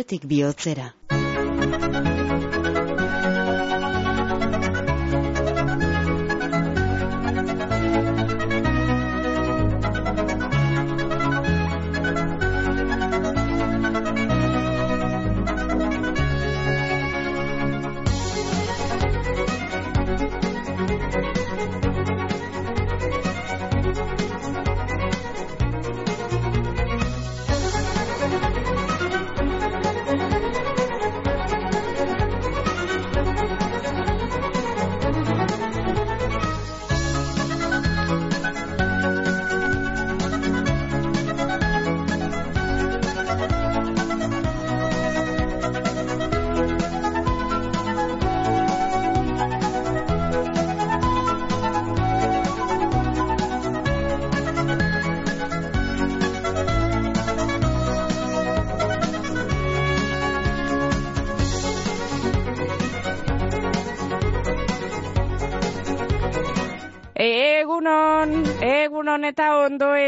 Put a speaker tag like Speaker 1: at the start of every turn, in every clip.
Speaker 1: Biotzetik bihotzera.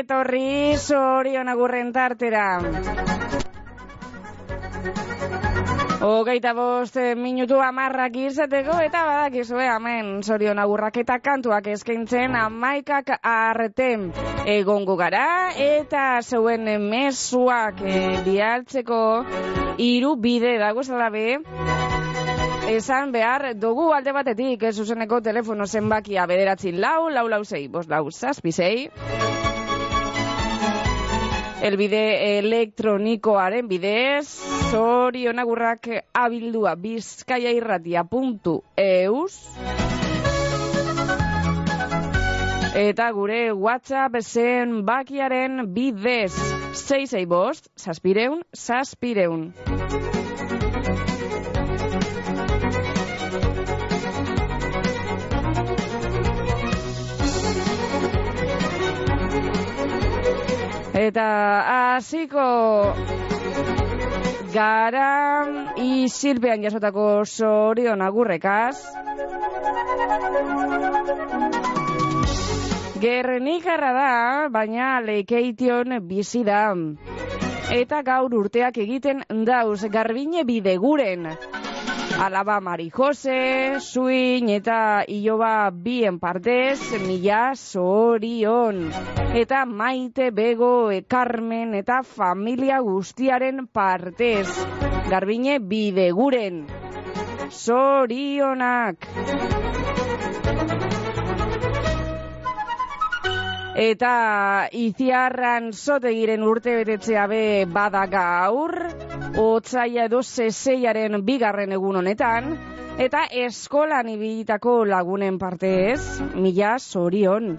Speaker 2: Etorri zorion agurren tartera. Hogeita bost eh, minutu amarrak izateko eta badakizue hemen zorion agurrak eta kantuak eskaintzen amaikak arte egongo gara eta zeuen mezuak e, bialtzeko hiru bide dago zalabe esan behar dugu alde batetik ez zuzeneko telefono zenbakia bederatzi lau, lau lau zei, bos lau zazpi zei. Elbide elektronikoaren bidez, zorionagurrak abildua bizkaiairratia.eus Eta gure WhatsApp zen bakiaren bidez, zei zei bost, zazpireun, zazpireun. Eta hasiko gara isilpean jasotako sorion agurrekaz. Gernikarra da, baina leikeition bizi da. Eta gaur urteak egiten dauz garbine bideguren. Alaba Mari Jose, Suin eta Iloba bien partez, mila zorion. Eta Maite Bego, e, Carmen eta familia guztiaren partez. Garbine bideguren. Zorionak. Eta iziarran zotegiren urte betetzea be bada gaur, otzaia edo zeseiaren bigarren egun honetan, eta eskolan ibilitako lagunen partez, mila zorion.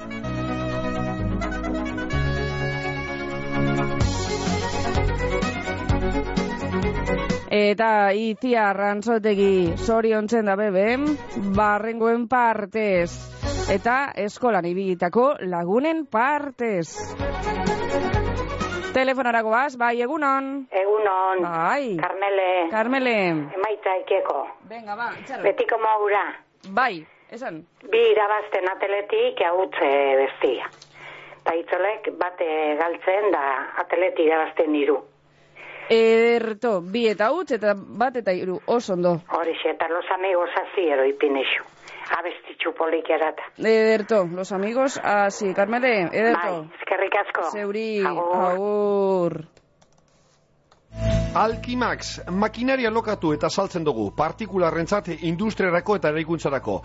Speaker 2: Eta izia rantzotegi zoriontzen da beben, barrengoen partez. Eta eskolan ibilitako lagunen partez. Telefonarako baz, bai, egunon.
Speaker 3: Egunon.
Speaker 2: Bai.
Speaker 3: Carmele.
Speaker 2: Carmele.
Speaker 3: Emaita ikeko.
Speaker 2: Venga, ba, itxarra.
Speaker 3: Betiko maura.
Speaker 2: Bai, esan.
Speaker 3: Bi irabazten ateletik agutze bestia. Ta itzolek bate galtzen da atleti irabazten hiru.
Speaker 2: Erto, bi eta utz eta bat eta iru, oso ondo.
Speaker 3: Horixe, eta los amigos aziero ipinexu. Abestitxu polik erata.
Speaker 2: Ederto, los amigos, así, Carmele, ederto.
Speaker 3: Bai, eskerrik asko.
Speaker 2: Zeuri,
Speaker 3: Agur.
Speaker 2: agur.
Speaker 4: Alkimax, makinaria lokatu eta saltzen dugu, partikularrentzat industriarako eta eraikuntzarako.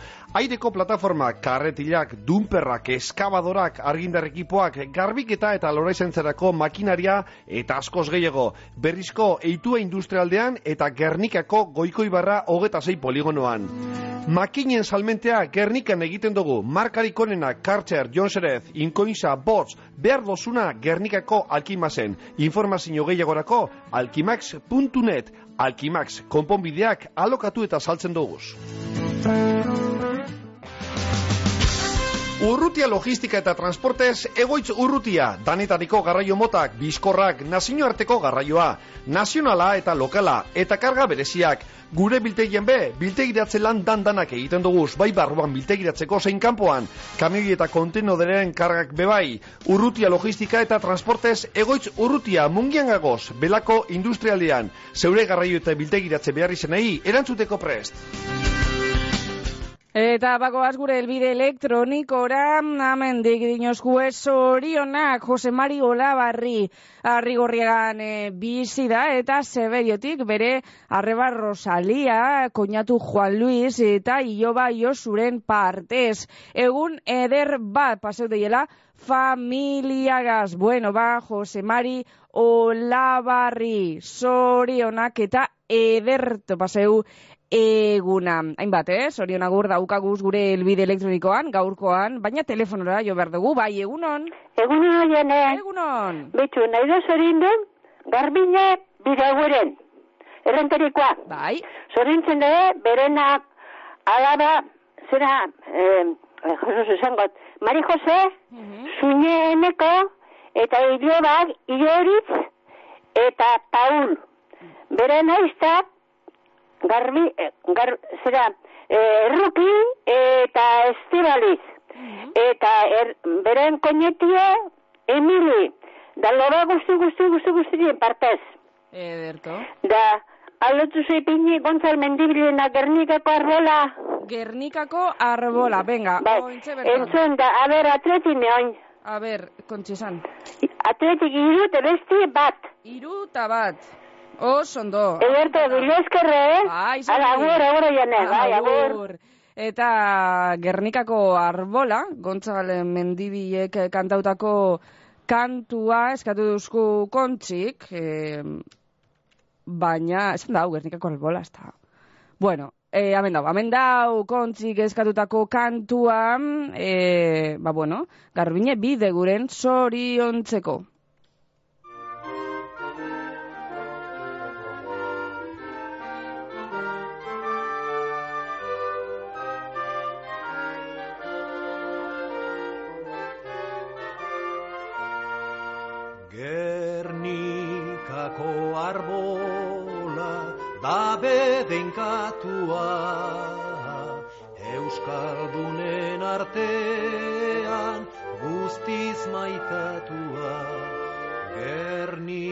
Speaker 4: Aireko plataforma, karretilak, dumperrak, eskabadorak, argindar ekipoak, garbiketa eta loraizentzerako makinaria eta askoz gehiago. Berrizko eitua industrialdean eta Gernikako goikoibarra hogeta zei poligonoan. Makinen salmentea Gernikan egiten dugu, markarik onena, Kartzer, Jonserez, Inkoinza, Bots, behar dozuna Gernikako Alkimazen. Informazio gehiagorako, alkimax.net, Alkimax, konponbideak alokatu eta saltzen duguz. Urrutia logistika eta transportez egoitz urrutia, danetariko garraio motak, bizkorrak, nazioarteko garraioa, nazionala eta lokala, eta karga bereziak. Gure biltegien be, biltegiratze lan dandanak egiten duguz, bai barruan biltegiratzeko zein kanpoan, kamioi eta kontenoderen kargak bebai, urrutia logistika eta transportez egoitz urrutia mungian gagoz, belako industrialdean, zeure garraio eta biltegiratze behar izenei, erantzuteko prest.
Speaker 2: Eta bagoaz gure elbide elektronikora, amen digidinozku orionak, Jose Mari Olabarri, arrigorriegan e, bizi da, eta severiotik bere arreba Rosalia, koñatu Juan Luis, eta Ioba Iosuren partez. Egun eder bat, paseu deiela, familiagaz. Bueno, ba, Jose Mari Olabarri, sorionak eta ederto paseu eguna. Hainbat, eh? Sorion agur daukaguz gure elbide elektronikoan, gaurkoan, baina telefonora jo behar dugu, bai, egunon?
Speaker 5: Egunon, jene.
Speaker 2: Egunon.
Speaker 5: Bitu, nahi da zorindu, garbine bidaguren. Errenterikoa.
Speaker 2: Bai.
Speaker 5: Zorintzen dugu, berenak alaba, zera, eh, Jesus esangot, Mari Jose, uh -huh. eneko, eta hilobak, iloritz, eta Paul. Bere naiztak, garbi, eh, gar, zera, eh, erruki eta estibaliz. Mhm. Eta er, beren koñetia, Emili, da loba guzti, guzti, guzti, guzti, partez.
Speaker 2: Ederto.
Speaker 5: Da, alotu zeipini, gontzal mendibilena, Gernikako arbola.
Speaker 2: Gernikako arbola, venga.
Speaker 5: Bai, entzun, da, a ber, atleti neoin.
Speaker 2: A ber, kontxesan.
Speaker 5: Atletik iru, besti bat.
Speaker 2: Iru eta bat. Oso ondo.
Speaker 5: Ederto, bilo eskerre, eh? Bai. Agur, agur, jane, bai, agur.
Speaker 2: Eta Gernikako arbola, Gontzal Mendibiek kantautako kantua eskatu duzku kontxik, eh, baina, ez da, Gernikako arbola, ez da. Bueno, eh, amen dau, amen dau kontxik eskatutako kantua, eh, ba bueno, garbine bide guren zoriontzeko.
Speaker 6: Denkatua Euskaldunen artean guztiz maitatua Gernikako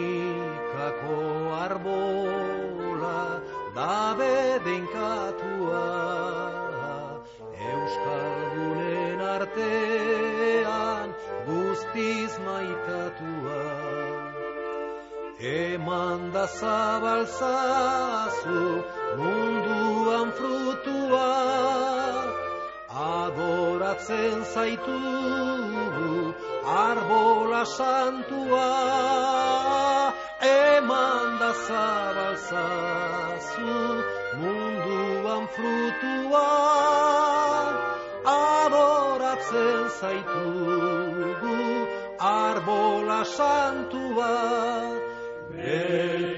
Speaker 6: arbola dabe denkatua Euskaldunen artean guztiz maitatua Eman da zabalzazu munduan frutua Adoratzen zaitu arbola santua. Eman da zabalzazu munduan frutua Adoratzen zaitu arbola santua Betiko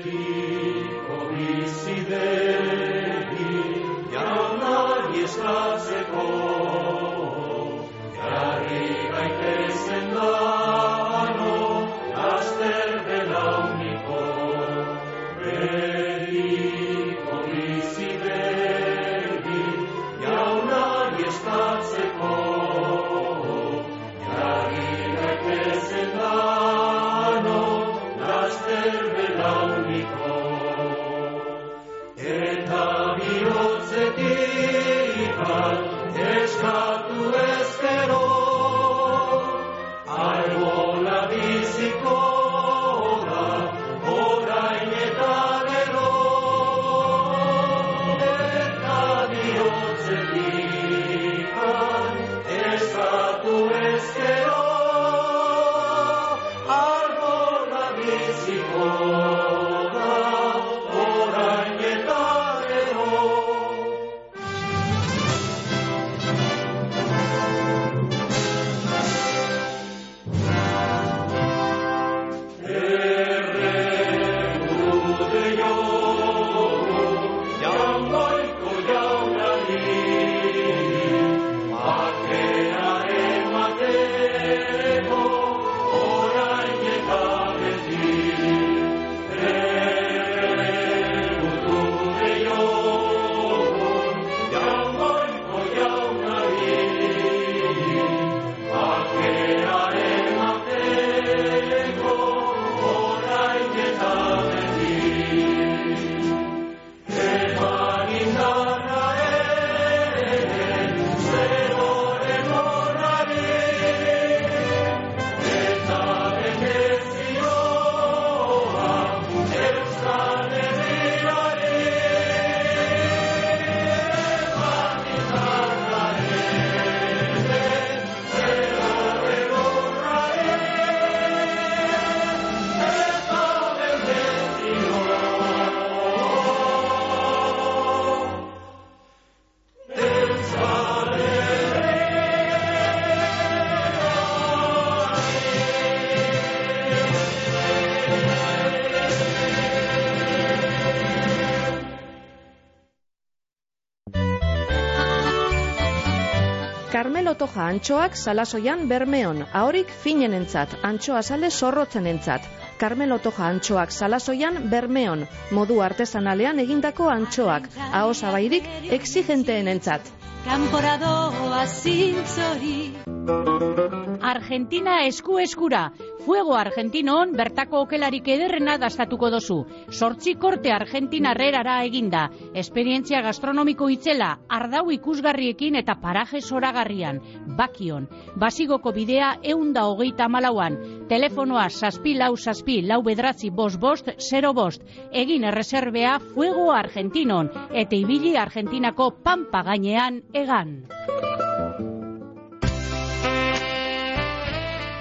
Speaker 7: Carmelo Toja antxoak salasoian bermeon, ahorik finenentzat, antxoa sale zorrotzenentzat. Carmelo Toja antxoak salasoian bermeon, modu artesanalean egindako antxoak, aho zabairik exigenteenentzat.
Speaker 8: Kanporadoa zintzori Argentina esku eskura. Fuego Argentinon bertako okelarik ederrena dastatuko dozu. Sortzi korte Argentina herrerara eginda. Esperientzia gastronomiko itzela, ardau ikusgarriekin eta paraje zoragarrian. Bakion. Basigoko bidea eunda hogeita malauan. Telefonoa saspi lau saspi lau bedratzi bost bost zero bost. Egin erreserbea Fuego Argentinon. Eta ibili Argentinako pampa gainean egan.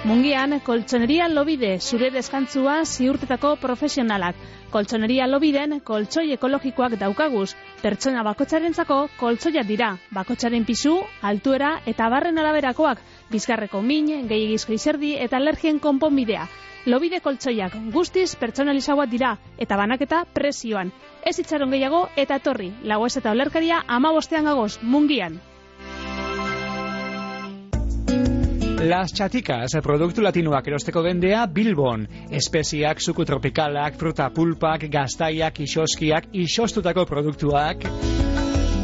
Speaker 9: Mungian, koltsoneria lobide, zure deskantzua ziurtetako profesionalak. Koltsoneria lobiden, koltsoi ekologikoak daukaguz. Pertsona bakotxarentzako koltsoia dira. Bakotxaren pisu, altuera eta barren araberakoak. Bizkarreko min, gehiagizko izerdi eta alergien konponbidea. Lobide koltsoiak guztiz pertsonalizagoa dira eta banaketa presioan. Ez itxaron gehiago eta torri. Lagoez eta olerkaria ama bostean gagoz, mungian.
Speaker 10: Las Chaticas, produktu latinoak erosteko bendea Bilbon. Espeziak, suku tropikalak, fruta pulpak, gaztaiak, isoskiak, isostutako produktuak.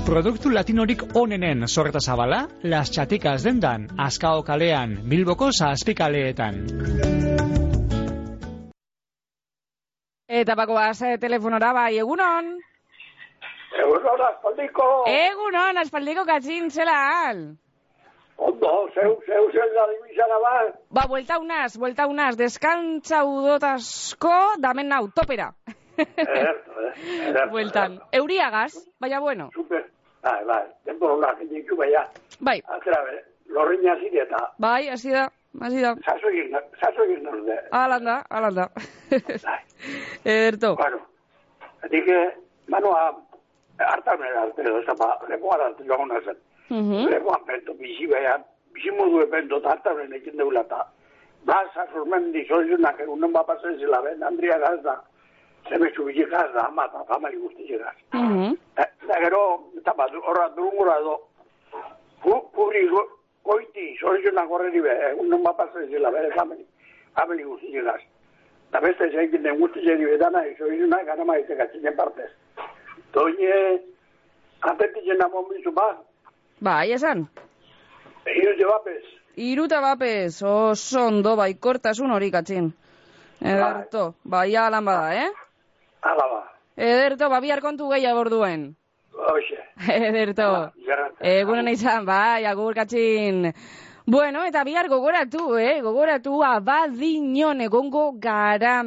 Speaker 10: Produktu latinorik onenen sorreta zabala, Las Chaticas dendan, Azkao kalean, Bilboko zazpikaleetan.
Speaker 2: Eta bakoaz eh, telefonora bai, egunon?
Speaker 11: Egunon, aspaldiko.
Speaker 2: Egunon, aspaldiko katxin, zela al?
Speaker 11: Ondo, zeu, zeu, zeu, da dimizara bat.
Speaker 2: Ba, buelta unaz, buelta unaz, deskantza udot asko, damen nau, topera.
Speaker 11: Ederto, eh, ederto.
Speaker 2: Bueltan. Euriagaz, baina bueno.
Speaker 11: Super. Bai, bai, denbora una jendiku baina.
Speaker 2: Bai.
Speaker 11: Atera, be, lorriña zire eta.
Speaker 2: Bai, hasi da, hasi da.
Speaker 11: Zaso egin, norde.
Speaker 2: Alanda, alanda. Ederto.
Speaker 11: Bueno, edik, manoa, hartan erarte, ez da, lepoa da, joan zen.
Speaker 2: Mhm.
Speaker 11: Lepoan pento, bizi beha, bizi modu epento, hartan ekin deula eta. Baza, sormendi, soizunak, egunen bapazen zela, ben, Andria gazda, zeme txubizi gazda, ama eta famali guzti gaz.
Speaker 2: Mhm.
Speaker 11: Eta gero, eta bat, horra durungura edo, pu, goiti, soizunak horreri be, egunen bapazen zela, bere famali, famali guzti gaz. Eta beste zeikin den guzti zeri bedana, soizunak gana maite gatzinen partez. Doine, atetitzen namon bizu bat,
Speaker 2: Bai, esan.
Speaker 11: Hiru bapez.
Speaker 2: Iruta bapez, oso ondo baikortasun hori katxin. Ederto, bai alan bada, eh?
Speaker 11: Hala ba.
Speaker 2: Ederto, ba bihar kontu gehiago orduen.
Speaker 11: Hoxe.
Speaker 2: Ederto. Egunen izan, bai, agur katxin. Bueno, eta bihar gogoratu, eh? Gogoratu abadinon egongo gara.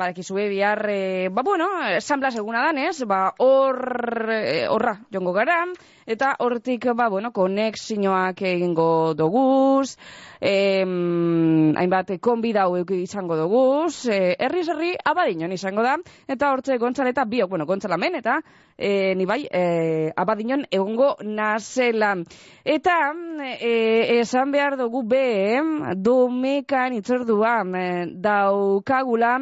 Speaker 2: Badakizue bihar, eh, ba, bueno, esanblas eguna danez, ba, hor, eh, horra, jongo gara. Eta hortik, ba, bueno, konexioak egingo doguz, em, hainbat konbidau izango doguz, eh, herriz herri abadinon izango da, eta hortze gontzaleta biok, bueno, gontzalamen, eta eh, ni bai, eh, abadinon egongo nazela. Eta eh, esan behar dugu be, domekan itzorduan eh, daukagula,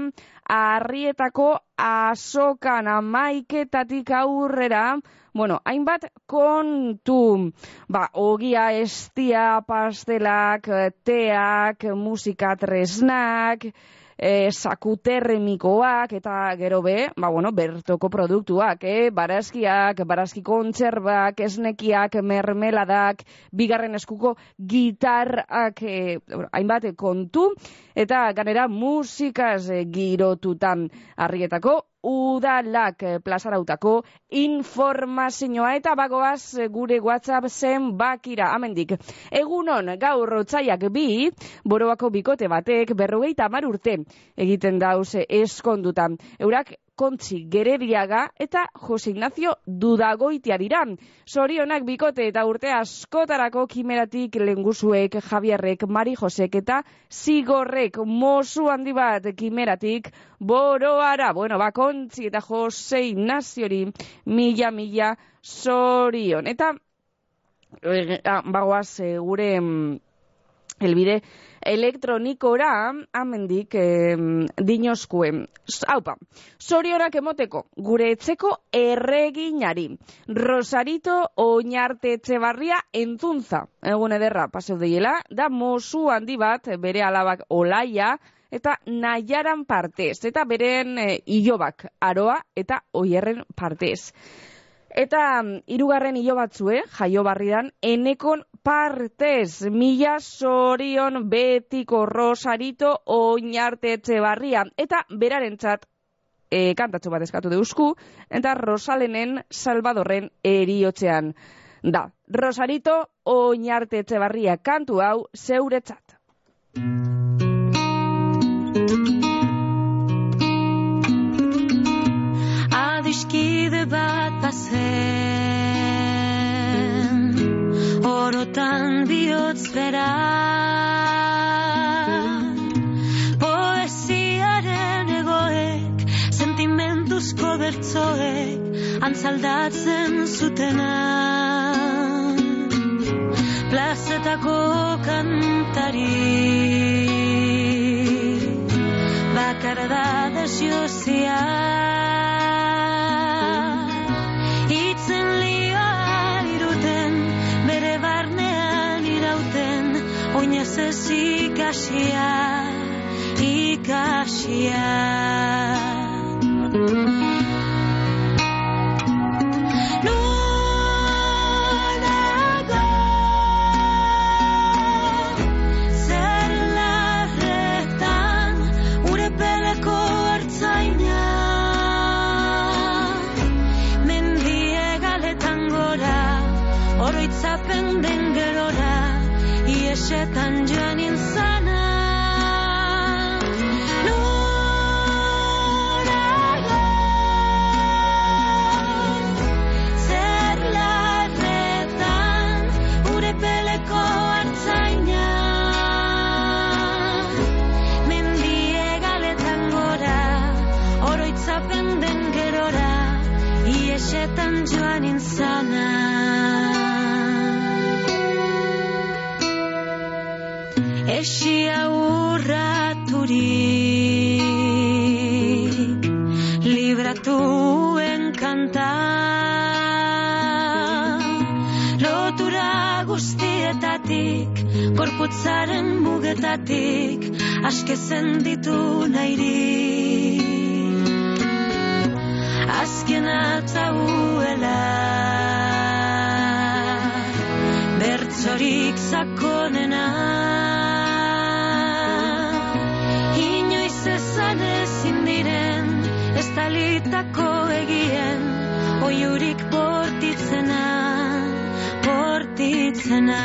Speaker 2: arrietako azokan amaiketatik aurrera, bueno, hainbat kontu, ba, ogia estia, pastelak, teak, musika tresnak, e, sakuterremikoak eta gero be, ba, bueno, bertoko produktuak, eh? barazkiak, barazki kontserbak, esnekiak, mermeladak, bigarren eskuko gitarrak, e, hainbat kontu, eta ganera musikaz e, girotutan arrietako udalak eh, plazarautako informazioa eta bagoaz eh, gure WhatsApp zen bakira amendik. Egunon gaur rotzaiak bi, boroako bikote batek berrogeita mar urte egiten dauz eskondutan. Eurak kontzi gerediaga eta Jose Ignacio Dudagoitia dira. Sorionak bikote eta urte askotarako kimeratik lenguzuek Javierrek, Mari Josek eta Zigorrek mozu handi bat kimeratik boroara. Bueno, ba, kontzi eta Jose Ignaziori mila, mila sorion. Eta eh, bagoaz eh, gure mm, elbide elektronikora amendik eh, dinoskue. Haupa, zorionak emoteko, gure etzeko erreginari. Rosarito oinarte etxebarria entzuntza. Egun ederra, paseu deiela, da mozu handi bat bere alabak olaia, eta nahiaran partez, eta beren e, ilobak, aroa eta oierren partez. Eta mm, hirugarren hilo batzue, jaio barridan, enekon partez, mila sorion betiko rosarito oinarte etxe barria. Eta beraren txat, e, kantatxo bat eskatu deusku, eta Rosalenen Salvadorren eriotzean. Da, Rosarito oinarte etxe barria kantu hau zeure txat.
Speaker 12: Adiskide bat bazen Orotan bihotz bera. Poesiaren egoek Sentimentuzko bertzoek Antzaldatzen zutena. Plazetako kantari. Bakarra da desiozia ez ikasia Ikasia Korputzaren mugetatik Askezen ditu nairi. Azken atauela Bertzorik zakonena Inoiz ezan ezin diren Ez egien Oiurik bortitzena Bortitzena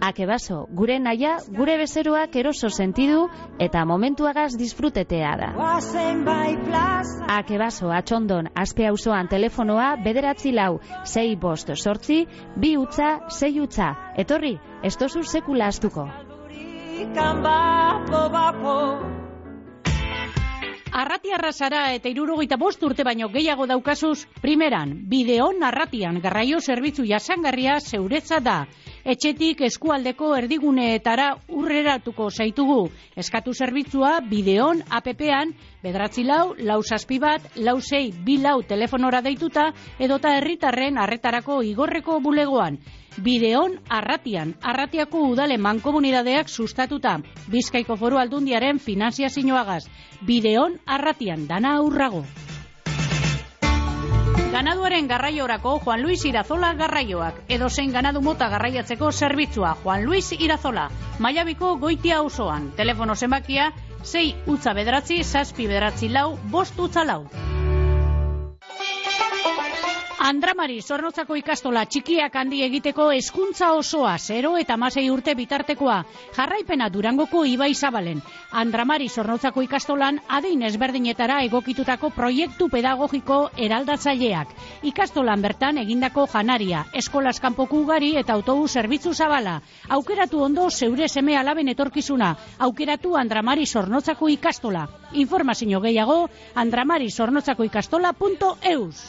Speaker 13: Akebaso, gure naia, gure bezeroak eroso sentidu eta momentuagaz disfrutetea da. Akebaso, atxondon, aspe auzoan telefonoa bederatzi lau, sei bost sortzi, bi utza, sei utza. Etorri, ez tozu sekula astuko.
Speaker 8: Arratiarra zara eta irurogeita bost urte baino gehiago daukazuz, primeran, bideon arratian garraio zerbitzu jasangarria zeuretza da. Etxetik eskualdeko erdiguneetara urreratuko zaitugu. Eskatu zerbitzua bideon APP-an, bedratzi lau, lau saspi bat, lau sei, bi lau telefonora deituta, edota herritarren arretarako igorreko bulegoan. Bideon Arratian, Arratiako udale mankomunidadeak sustatuta. Bizkaiko foru aldundiaren finanziazioagaz. Bideon Arratian, dana aurrago. Ganaduaren garraiorako Juan Luis Irazola garraioak. Edo zein ganadu mota garraiatzeko zerbitzua Juan Luis Irazola. Maiabiko goitia osoan. Telefono zenbakia 6 utza bederatzi, zazpi bederatzi lau, bost utza lau. Andramari, zornotzako ikastola txikiak handi egiteko hezkuntza osoa, 0 eta masei urte bitartekoa. Jarraipena durangoko ibai zabalen. Andramari, zornotzako ikastolan adein ezberdinetara egokitutako proiektu pedagogiko eraldatzaileak. Ikastolan bertan egindako janaria, eskolas kanpoku ugari eta autobus zerbitzu zabala. Aukeratu ondo zeure seme alaben etorkizuna. Aukeratu Andramari zornotzako ikastola. Informazio gehiago, andramari ikastola.eus.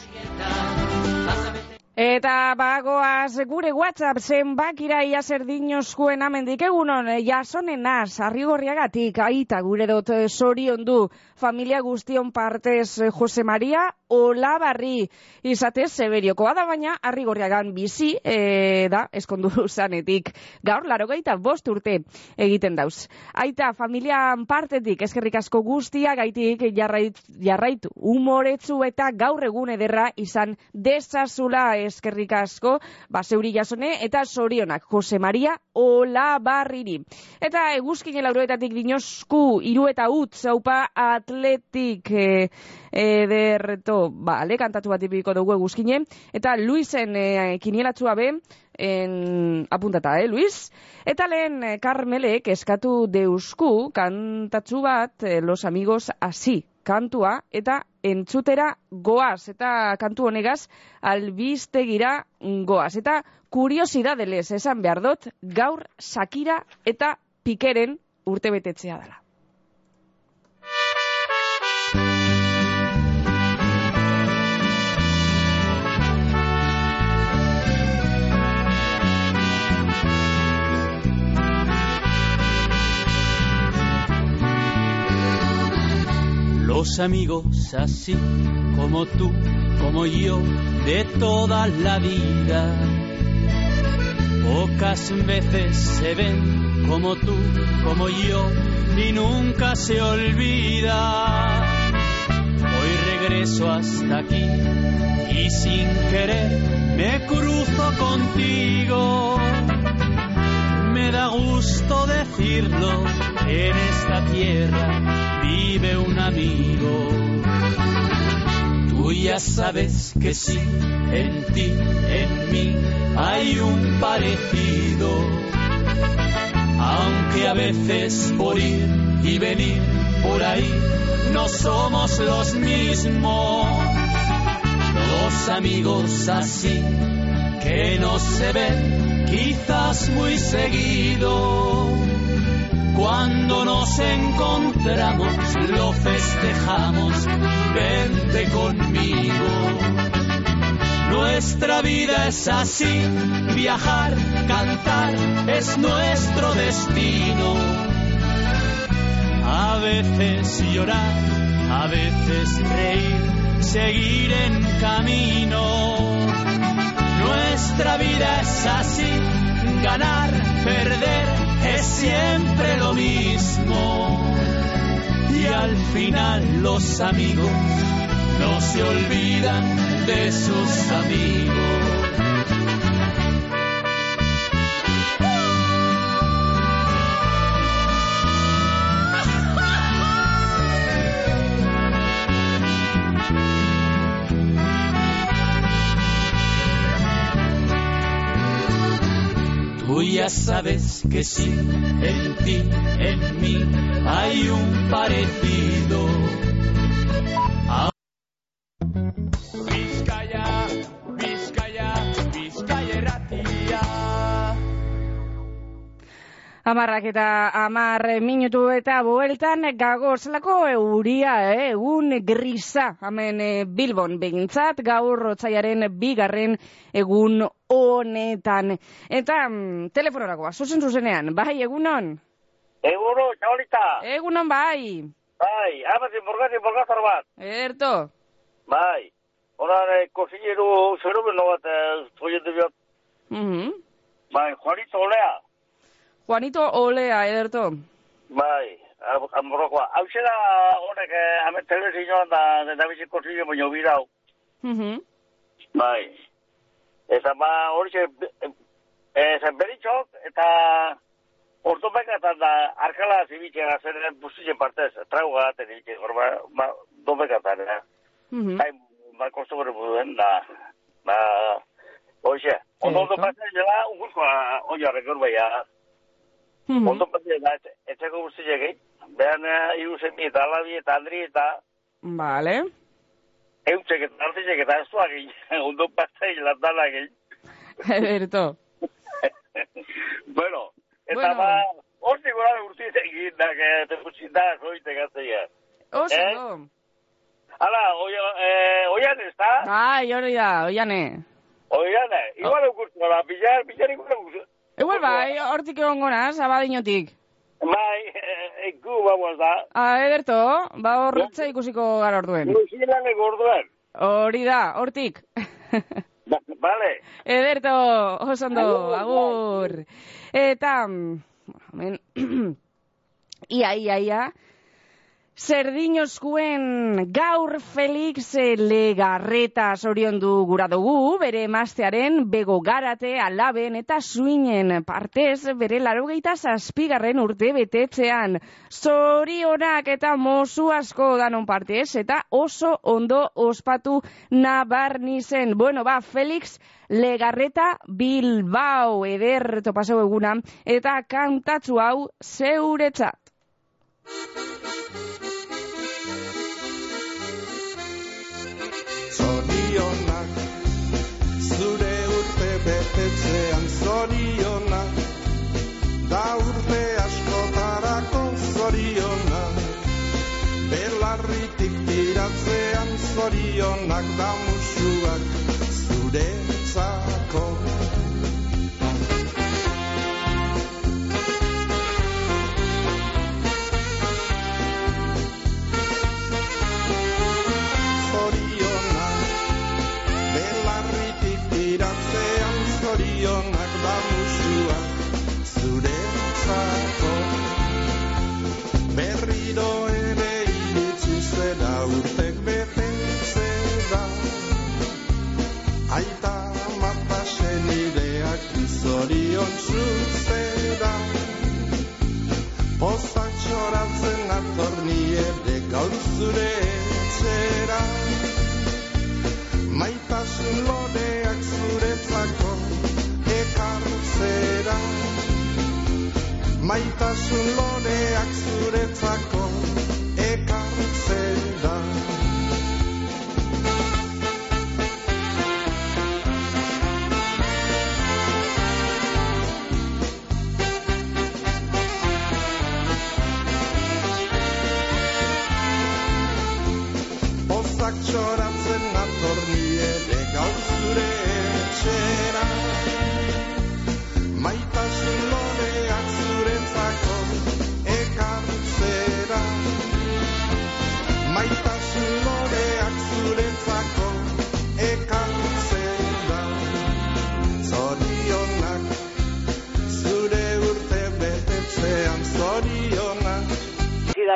Speaker 2: Eta bagoaz gure WhatsApp zenbakira ia zer dinoskuen amendik egunon jasonen naz, arrigorriagatik, aita gure dut eh, sorion du. Familia guztion partez eh, Jose Maria Olabarri izatez Severiokoa da baina arrigorriagan bizi e, da eskondu zanetik gaur laro bost urte egiten dauz. Aita familian partetik eskerrik asko guztia gaitik jarrait, jarraitu umoretzu eta gaur egun ederra izan desazula eskerrik asko, ba, zeuri jasone, eta sorionak, Jose Maria Olabarriri. Eta eguzkin lauroetatik dinosku, iru eta ut, zaupa atletik e, ederreto, ba, kantatu bat ipiko dugu eguzkine, eta Luisen e, kinielatzua be, en apuntata, eh, Luis? Eta lehen Carmelek eskatu deusku kantatzu bat eh, Los Amigos Asi kantua eta entzutera goaz eta kantu honegaz albiztegira goaz eta kuriosidadelez esan behar dut gaur Sakira eta Pikeren urtebetetzea dela.
Speaker 14: Los amigos así como tú, como yo, de toda la vida. Pocas veces se ven como tú, como yo, y nunca se olvida. Hoy regreso hasta aquí y sin querer me cruzo contigo. Me da gusto decirlo en esta tierra vive un amigo. Tú ya sabes que sí, en ti, en mí, hay un parecido. Aunque a veces por ir y venir por ahí no somos los mismos. Dos amigos así que no se ven quizás muy seguido cuando nos encontramos lo festejamos, vente conmigo. Nuestra vida es así, viajar, cantar es nuestro destino. A veces llorar, a veces reír, seguir en camino. Nuestra vida es así, ganar, perder, es siempre lo mismo. Y al final los amigos no se olvidan de sus amigos. Ya sabes que sí, en ti, en mí, hay un parecido.
Speaker 2: Amarrak eta amar minutu eta bueltan gago zelako euria, eh? egun grisa, hemen eh, Bilbon begintzat, gaur rotzaiaren bigarren egun honetan. Eta mm, telefonorakoa, zuzen zuzenean, bai, egunon?
Speaker 15: Eguno, chavalita.
Speaker 2: Egunon, bai.
Speaker 15: Bai, amazi morgati morgazar bat.
Speaker 2: Erto.
Speaker 15: Bai. Horan, eh, kosileru fenomeno bat, eh, zoietu biot.
Speaker 2: Mhm.
Speaker 15: Bai, Juanito Olea.
Speaker 2: Juanito Olea, ederto.
Speaker 15: Bai, am- amorrokoa. Hau zera honek, eh, hemen telebizioan da, da bizi kosile baino birau.
Speaker 2: Mhm.
Speaker 15: Bai. Eta ba, hori ze, eh, zen beritxok, eta ortopekatan da, arkala zibitxea zeren bustitzen partez, trago garaten ibitxe, hor ba, ba, dopekatan, eh.
Speaker 2: Mhm.
Speaker 15: Bai, ba, kosto gore buduen, da, ba, hoxe, ondo ondo pasen dela, ungurkoa, oia, rekor
Speaker 2: Mhm.
Speaker 15: ondo pasen da, etxe- etxeko guztiak egin, behan, eh, iru zemi eta alabi eta andri eta
Speaker 2: Vale.
Speaker 15: eutxek eta artizek eta ez duak egin, ondo pasen landala egin.
Speaker 2: Ederto.
Speaker 15: bueno, eta
Speaker 2: Bueno.
Speaker 15: ba, hortik gora urtiz egin, da, que te putxin da, zoite gazteia.
Speaker 2: Oso,
Speaker 15: Eh?
Speaker 2: ondo.
Speaker 15: Hala, eh, oian ez da?
Speaker 2: Ai, hori da, oiane.
Speaker 15: Oian, eh, igual eukurtu gara, billar, billar igual eukurtu.
Speaker 2: Igual bai, hortik egon gona, sabadinotik.
Speaker 15: Bai, eh, gu, vamos da.
Speaker 2: Ah, ederto, ba horretza ikusiko gara orduen.
Speaker 15: Luisilan egorduan.
Speaker 2: Hori da, hortik.
Speaker 15: Ba, Vale.
Speaker 2: Ederto, oso ondo, agur. Eta, mm, hemen, ia, ia, ia, Zerdinoskuen gaur Felix Legarreta zorion du gura dugu, bere emaztearen bego garate alaben eta suinen partez bere larogeita zazpigarren urte betetzean. Zorionak eta mozu asko danon partez eta oso ondo ospatu nabarnizen. Bueno, ba, Felix Legarreta Bilbao eder topasau eguna eta kantatzu hau zeuretzat.
Speaker 16: Betetzean zorionak, da urte askotarako zorionak, belarritik tiratzean zorionak da musuak zuretzako. Zure etxera. Maitasun loreak zuretzako ekartzera. Maitasun loreak zuretzako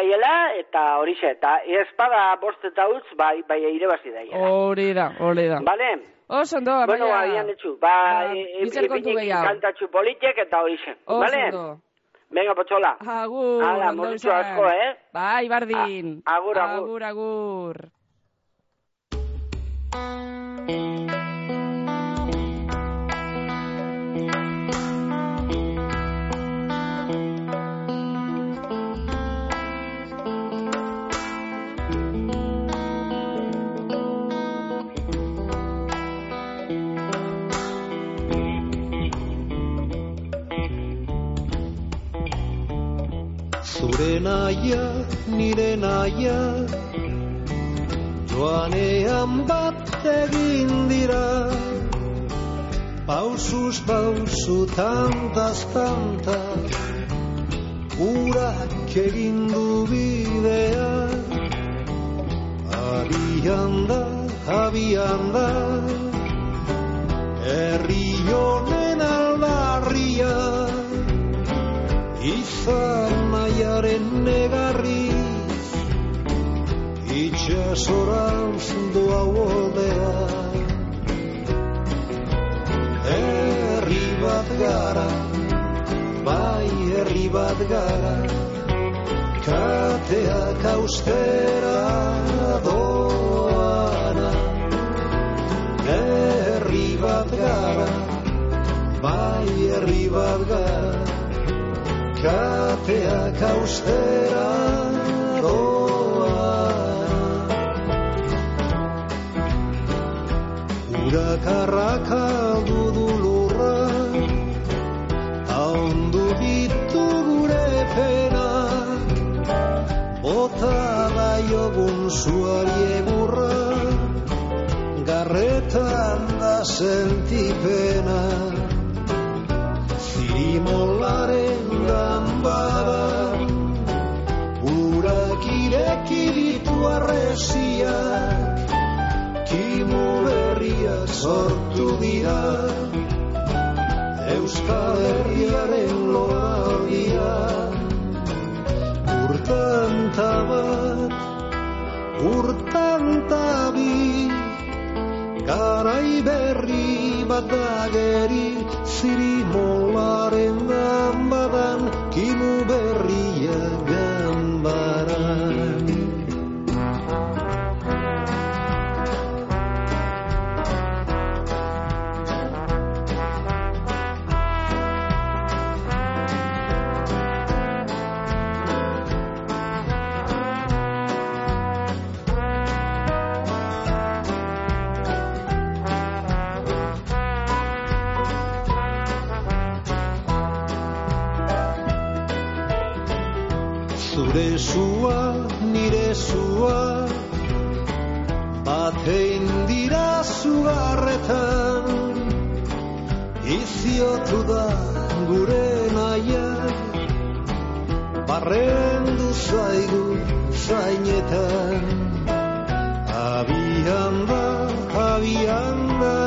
Speaker 17: daiela eta horixe eta espada bost eta utz bai bai irabazi daiela.
Speaker 2: Hori da, hori da.
Speaker 17: Vale?
Speaker 2: Oso ondo,
Speaker 17: Bueno,
Speaker 2: baina-
Speaker 17: agian etxu, ba,
Speaker 2: Ba,
Speaker 17: e-
Speaker 2: bitzer kontu
Speaker 17: ipinik
Speaker 2: gehiago.
Speaker 17: kantatxu politek eta horixe.
Speaker 2: Oso
Speaker 17: Vale?
Speaker 2: ondo.
Speaker 17: Venga, potxola.
Speaker 2: Agur,
Speaker 17: Hala,
Speaker 2: izan.
Speaker 17: asko, eh?
Speaker 2: Bai, bardin.
Speaker 17: A- agur, agur.
Speaker 2: Agur, agur.
Speaker 6: Zure naia, nire naia Joanean bat egin dira. Pausuz pausu tantaz tanta Urak egin du bidea. Abian da, abian da. Herri honen aldarria Izan nahiaren negarriz Itxasorantz doa oldea Herri bat gara Bai herri bat gara Kateak austera doana Herri bat gara Bai herri bat gara Kateak austera doana. Urakarraka dudu lurra Ahondu bitu gure penak Bota daiogun zuari egurra Garretan da sentipena arresiak Kimu berriak sortu dira Euskal Herriaren loagia Urtan tabat, urtan tabi Garai berri bat dageri Zirimolaren gambadan Kimu berria gambaran zainetan Abian da, abian da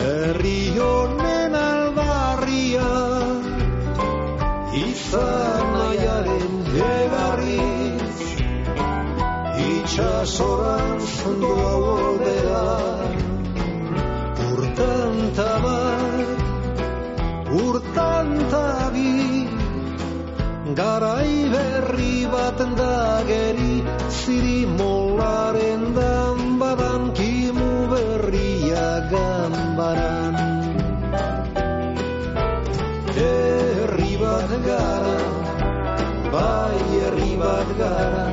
Speaker 6: Herri honen albarria Izan nahiaren egarriz Itxasoran doa oldera Urtan tabat, urtan tabi Garai berri bat dageri Zirimolaren danbadan Kimu berria gambaran Herri bat gara, bai herri bat gara,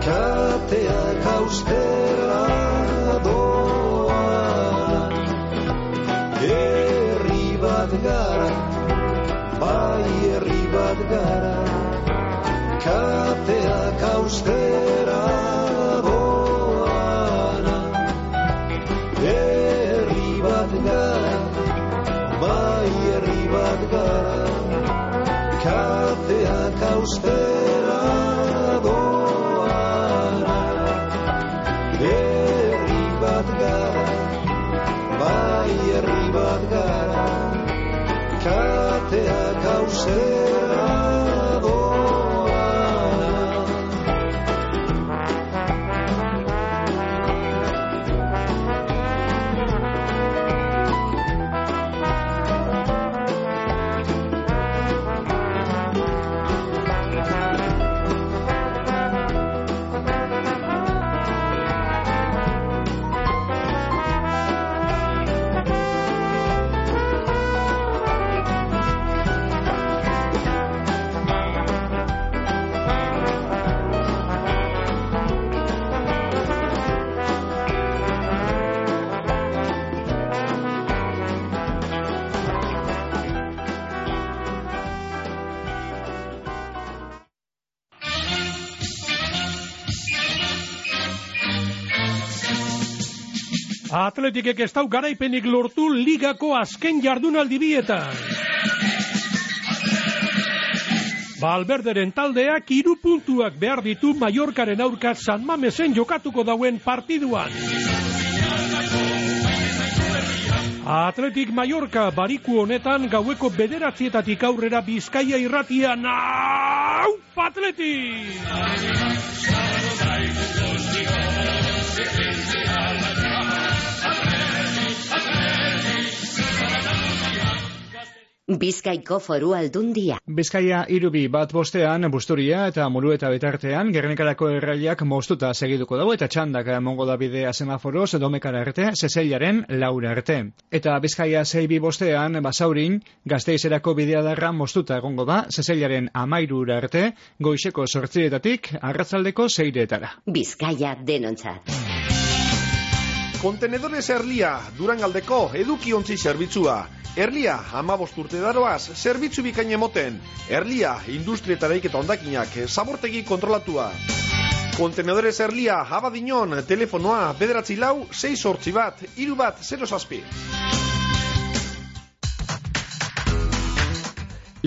Speaker 6: kateak austera doa. Herri bat gara, bai herri bat gara, kateak austera
Speaker 18: Atletikek ez dau garaipenik lortu ligako azken jardunaldi bietan. Balberderen taldeak hiru puntuak behar ditu Mallorcaren aurka San Mamesen jokatuko dauen partiduan. Atletik Mallorca bariku honetan gaueko bederatzietatik aurrera Bizkaia irratian. Au, Atletik!
Speaker 1: Bizkaiko foru aldundia.
Speaker 10: Bizkaia irubi bat bostean, busturia eta mulu eta betartean, gernikarako erraiak moztuta segiduko dago eta txandak mongo da bidea semaforoz domekara arte, zezeilaren laura arte. Eta Bizkaia zeibi bostean, basaurin, gazteizerako bidea darra moztuta egongo da, zezeilaren amairura arte, goizeko sortzietatik, arratzaldeko zeiretara.
Speaker 1: Bizkaia denontzat.
Speaker 4: Kontenedores Erlia, Durangaldeko edukiontzi zerbitzua. Erlia, amabost urte daroaz, zerbitzu bikain emoten. Erlia, industrietareik eta ondakinak, zabortegi kontrolatua. Kontenedores Erlia, abadinon, telefonoa, bederatzi lau, 6 sortzi bat, iru bat, 0 zazpi.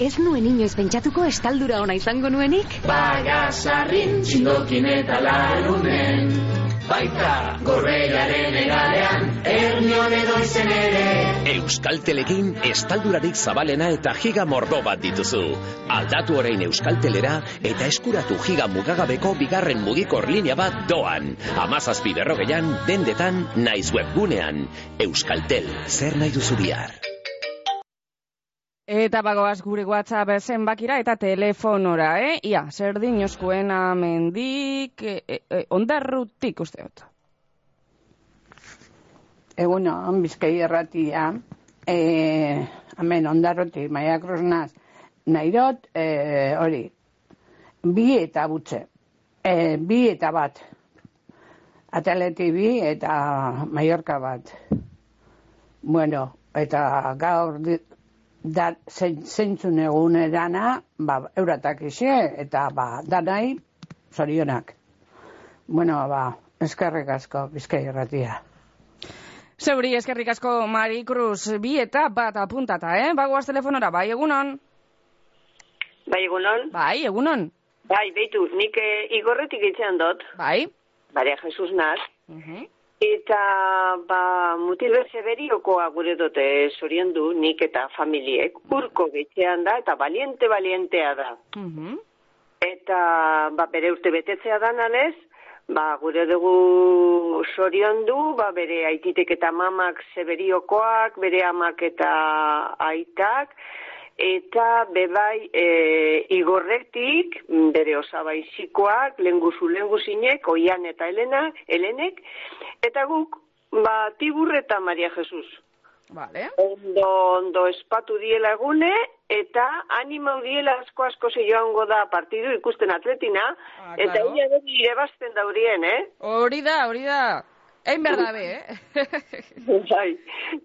Speaker 19: Ez nuen inoiz pentsatuko estaldura ona izango nuenik?
Speaker 20: Bagasarrin txindokin eta larunen Baita gorreiaren egalean Ernion edo izen ere
Speaker 21: Euskaltelekin estaldurarik zabalena eta giga mordo bat dituzu. Aldatu orain Euskaltelera eta eskuratu giga mugagabeko bigarren mugikor linea bat doan. Amazazpi berrogeian, dendetan, naiz webgunean. Euskaltel, zer nahi duzu bihar?
Speaker 2: Eta bagoaz gure WhatsApp zenbakira eta telefonora, eh? Ia, zer dinoskuen amendik, e, e, ondarrutik uste dut.
Speaker 22: Egunon, bizkai erratia, e, hemen ondarrotik, maia krosnaz, nahi dut, e, hori, bi eta butze, e, bi eta bat, ataleti bi eta Mallorca bat. Bueno, eta gaur da, zein- zeintzun egun edana, ba, euratak ise, eta ba, danai, zorionak. Bueno, ba, eskerrik asko, bizkai erratia.
Speaker 2: Zeuri, eskerrik asko Mari Cruz, bi eta bat apuntata, eh? Bagoaz telefonora, bai, egunon?
Speaker 23: Bai, egunon?
Speaker 2: Bai, egunon?
Speaker 23: Bai, beitu, nik eh, igorretik itxean dut.
Speaker 2: Bai?
Speaker 23: Maria Jesus naz.
Speaker 2: Mhm.
Speaker 23: Eta, ba, mutil beriokoa gure dute zorion du, nik eta familiek. Urko getxean da, eta baliente balientea da.
Speaker 2: Mhm.
Speaker 23: Eta, ba, bere urte betetzea dananez, ba, gure dugu zorion du, ba, bere aititek eta mamak zeberiokoak, bere amak eta aitak, eta bebai e, igorretik, bere osabaizikoak, lenguzu lenguzinek, oian eta Elena, Helenek, eta guk, ba, Tibur eta Maria Jesus.
Speaker 2: Vale.
Speaker 23: Ondo, ondo espatu diela egune, eta anima diela asko asko ze joango da partidu ikusten atletina, eta
Speaker 2: claro.
Speaker 23: ia beti irebazten daurien, eh?
Speaker 2: Hori da, hori da. Egin behar dabe, eh?
Speaker 23: bai,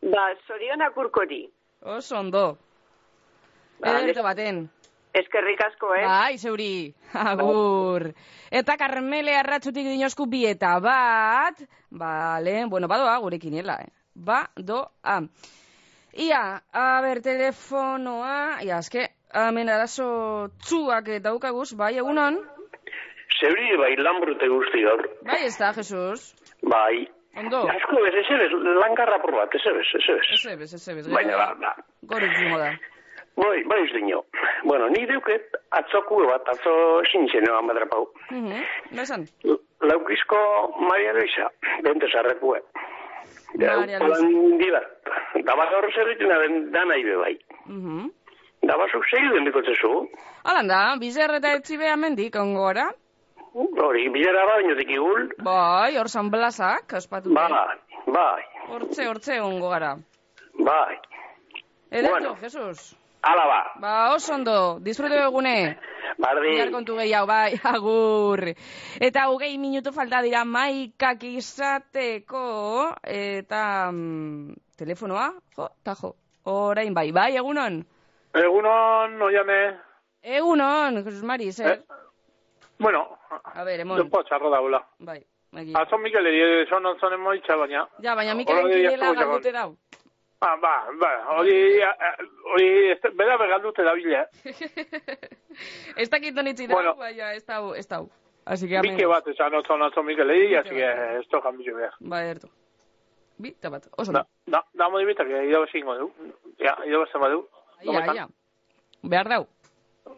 Speaker 23: ba, zorionak urkori.
Speaker 2: Oso ondo. Ederto baten.
Speaker 23: Eskerrik asko, eh?
Speaker 2: Bai, zeuri. Agur. Eta Carmele arratsutik dinosku bi eta bat. Bale, bueno, badoa gure kiniela, eh? Ba, do, a. Ia, a ber, telefonoa, ia, eske, hemen arazo txuak daukaguz, bai, egunon?
Speaker 11: Zeuri bai lanbrute guzti gaur.
Speaker 2: Bai, ez da, Jesus.
Speaker 11: Bai.
Speaker 2: Ondo.
Speaker 11: Asko ez, ez ebez, langarra por bat, ez ebez, ez ebez.
Speaker 2: Ez ebez, ez ebez.
Speaker 11: Baina, ba, ba.
Speaker 2: Goruk zingo da.
Speaker 11: Bai, bai ez. Bueno, ni deuket atzoko bat, atzo sintzen eman badrapau.
Speaker 2: Mhm, Besan.
Speaker 11: Laukizko Maria Luisa, bente sarrekue.
Speaker 2: Maria Luisa.
Speaker 11: Lan dibat. Daba gaur zerritzen aben dana ibe bai.
Speaker 2: Mhm.
Speaker 11: Daba zuk segi den bikotzezu.
Speaker 2: Alan da, bizer eta etxibe amendik, ongo gara?
Speaker 11: Hori, bilera ba, inotik igul.
Speaker 2: Bai, hor San Blasak, ospatu.
Speaker 11: Bai, bai,
Speaker 2: Hortze, hortze ongo gara.
Speaker 11: bai.
Speaker 2: Edato,
Speaker 11: Bueno.
Speaker 2: Jesus.
Speaker 24: Ala ba.
Speaker 2: Ba, oso ondo, disfrutu egune.
Speaker 24: Bardi.
Speaker 2: Bihar kontu gehiago, bai, agur. Eta hogei minutu falta dira maikak izateko, eta mm, telefonoa, jo, ta jo, orain bai, bai, egunon?
Speaker 24: Egunon, oiane.
Speaker 2: Egunon, Jesus Mari, zer?
Speaker 24: Bueno,
Speaker 2: A ber, emon,
Speaker 24: Dupo txarro daula.
Speaker 2: bai, egia.
Speaker 24: Atzo Mikel eri son ontzon emoitza baina.
Speaker 2: Ja, baina
Speaker 24: asko
Speaker 2: galdute dau.
Speaker 24: Ah, ba, ba, hori, hori, ez- bera begaldute da bile.
Speaker 2: Ez dakit donitzi
Speaker 24: Bueno.
Speaker 2: baina ez dau, ez dau. Así que.
Speaker 24: Bike bat esan otzon atzo Mikel eri, así que esto cambio behar.
Speaker 2: Ba, ertu. Bi, eta bat, oso
Speaker 24: Da, da, da modi bitak, irabazi ingo du. Ja, irabazi badu.
Speaker 2: Ia, ia. Behar dau.